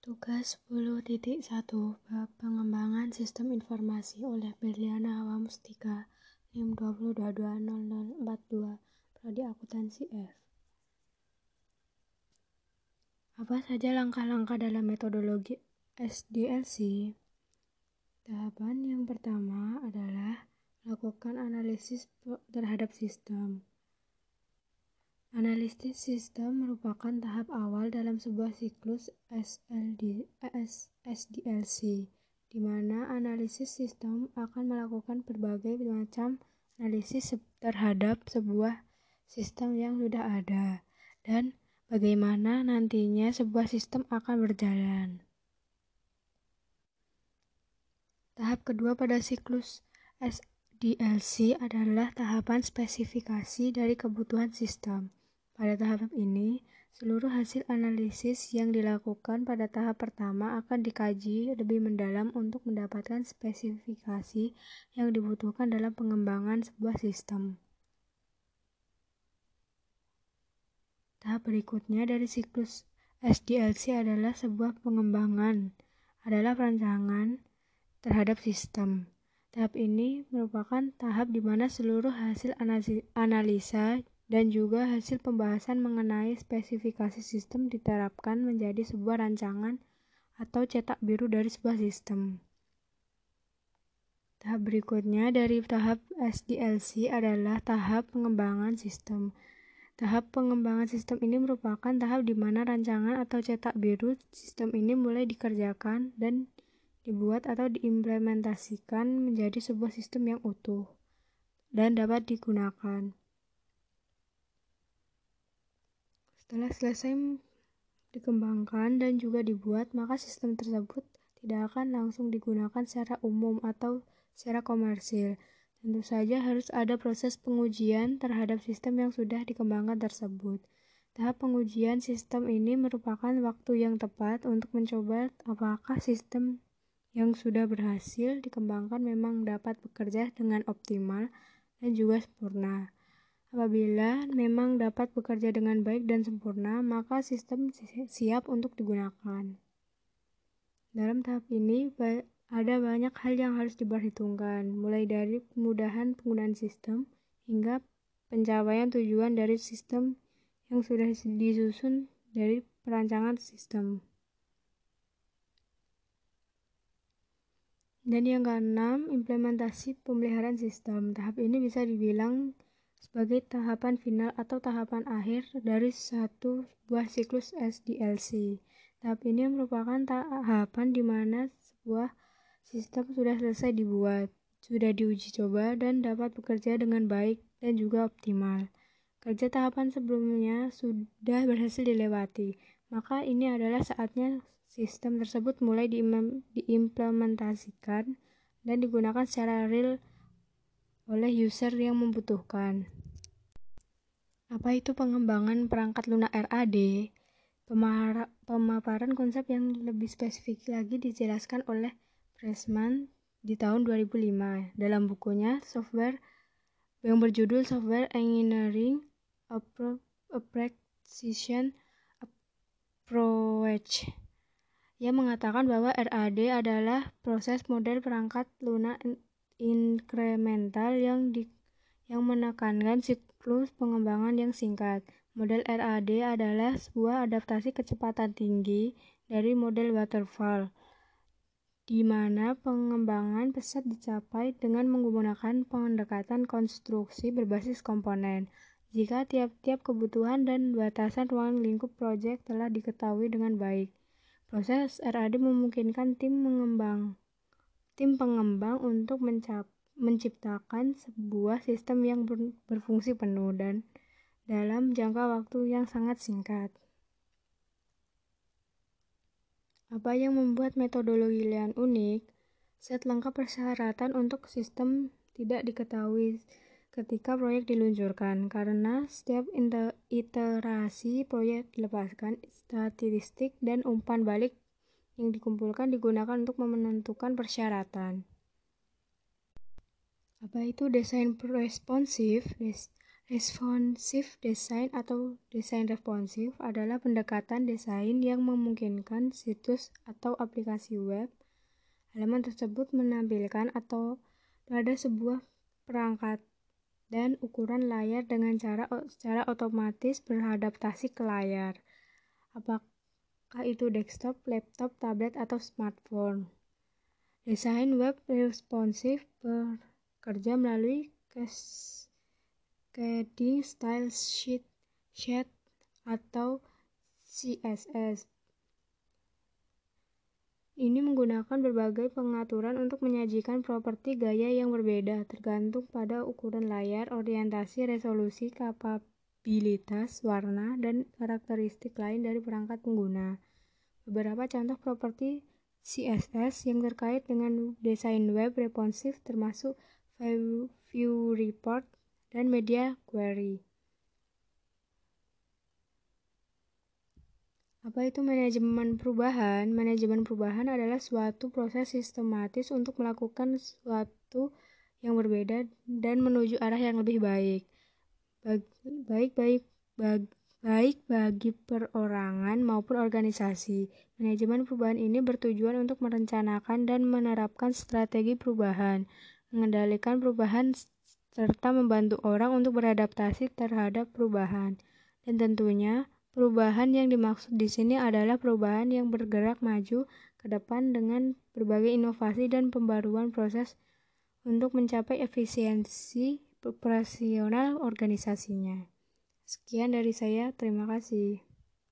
Tugas 10.1 Bab Pengembangan Sistem Informasi oleh Berliana Hawamustika NIM 20220042 Prodi Akuntansi F Apa saja langkah-langkah dalam metodologi SDLC? Tahapan yang pertama adalah lakukan analisis terhadap sistem. Analisis sistem merupakan tahap awal dalam sebuah siklus SLD, SDLC, di mana analisis sistem akan melakukan berbagai macam analisis terhadap sebuah sistem yang sudah ada dan bagaimana nantinya sebuah sistem akan berjalan. Tahap kedua pada siklus SDLC adalah tahapan spesifikasi dari kebutuhan sistem. Pada tahap ini, seluruh hasil analisis yang dilakukan pada tahap pertama akan dikaji lebih mendalam untuk mendapatkan spesifikasi yang dibutuhkan dalam pengembangan sebuah sistem. Tahap berikutnya dari siklus SDLC adalah sebuah pengembangan, adalah perancangan terhadap sistem. Tahap ini merupakan tahap di mana seluruh hasil analisa dan juga hasil pembahasan mengenai spesifikasi sistem diterapkan menjadi sebuah rancangan atau cetak biru dari sebuah sistem. Tahap berikutnya dari tahap SDLC adalah tahap pengembangan sistem. Tahap pengembangan sistem ini merupakan tahap di mana rancangan atau cetak biru sistem ini mulai dikerjakan dan dibuat atau diimplementasikan menjadi sebuah sistem yang utuh dan dapat digunakan. Setelah selesai dikembangkan dan juga dibuat, maka sistem tersebut tidak akan langsung digunakan secara umum atau secara komersil. Tentu saja harus ada proses pengujian terhadap sistem yang sudah dikembangkan tersebut. Tahap pengujian sistem ini merupakan waktu yang tepat untuk mencoba apakah sistem yang sudah berhasil dikembangkan memang dapat bekerja dengan optimal dan juga sempurna. Apabila memang dapat bekerja dengan baik dan sempurna, maka sistem siap untuk digunakan. Dalam tahap ini, ada banyak hal yang harus diperhitungkan, mulai dari kemudahan penggunaan sistem hingga pencapaian tujuan dari sistem yang sudah disusun dari perancangan sistem. Dan yang keenam, implementasi pemeliharaan sistem. Tahap ini bisa dibilang sebagai tahapan final atau tahapan akhir dari satu buah siklus SDLC. Tahap ini merupakan tahapan di mana sebuah sistem sudah selesai dibuat, sudah diuji coba, dan dapat bekerja dengan baik dan juga optimal. Kerja tahapan sebelumnya sudah berhasil dilewati, maka ini adalah saatnya sistem tersebut mulai diimplementasikan dan digunakan secara real oleh user yang membutuhkan. Apa itu pengembangan perangkat lunak RAD? Pemaparan konsep yang lebih spesifik lagi dijelaskan oleh Pressman di tahun 2005 dalam bukunya Software yang berjudul Software Engineering A Precision Approach. Ia mengatakan bahwa RAD adalah proses model perangkat lunak inkremental yang di, yang menekankan siklus pengembangan yang singkat. Model RAD adalah sebuah adaptasi kecepatan tinggi dari model waterfall, di mana pengembangan pesat dicapai dengan menggunakan pendekatan konstruksi berbasis komponen. Jika tiap-tiap kebutuhan dan batasan ruang lingkup proyek telah diketahui dengan baik, proses RAD memungkinkan tim mengembang tim pengembang untuk menciptakan sebuah sistem yang ber berfungsi penuh dan dalam jangka waktu yang sangat singkat. Apa yang membuat metodologi Lian unik? Set lengkap persyaratan untuk sistem tidak diketahui ketika proyek diluncurkan karena setiap iterasi proyek dilepaskan statistik dan umpan balik yang dikumpulkan digunakan untuk menentukan persyaratan. Apa itu desain responsif? Responsive design atau desain responsif adalah pendekatan desain yang memungkinkan situs atau aplikasi web halaman tersebut menampilkan atau pada sebuah perangkat dan ukuran layar dengan cara secara otomatis beradaptasi ke layar. Apakah itu desktop, laptop, tablet, atau smartphone? Desain web responsif bekerja melalui cascading style sheet, sheet atau CSS. Ini menggunakan berbagai pengaturan untuk menyajikan properti gaya yang berbeda, tergantung pada ukuran layar, orientasi, resolusi, kapabilitas, warna, dan karakteristik lain dari perangkat pengguna. Beberapa contoh properti CSS yang terkait dengan desain web responsif termasuk view report, dan media query. Apa itu manajemen perubahan? Manajemen perubahan adalah suatu proses sistematis untuk melakukan sesuatu yang berbeda dan menuju arah yang lebih baik. Baik baik baik, baik bagi perorangan maupun organisasi. Manajemen perubahan ini bertujuan untuk merencanakan dan menerapkan strategi perubahan, mengendalikan perubahan serta membantu orang untuk beradaptasi terhadap perubahan. Dan tentunya, perubahan yang dimaksud di sini adalah perubahan yang bergerak maju ke depan dengan berbagai inovasi dan pembaruan proses untuk mencapai efisiensi operasional organisasinya. Sekian dari saya, terima kasih.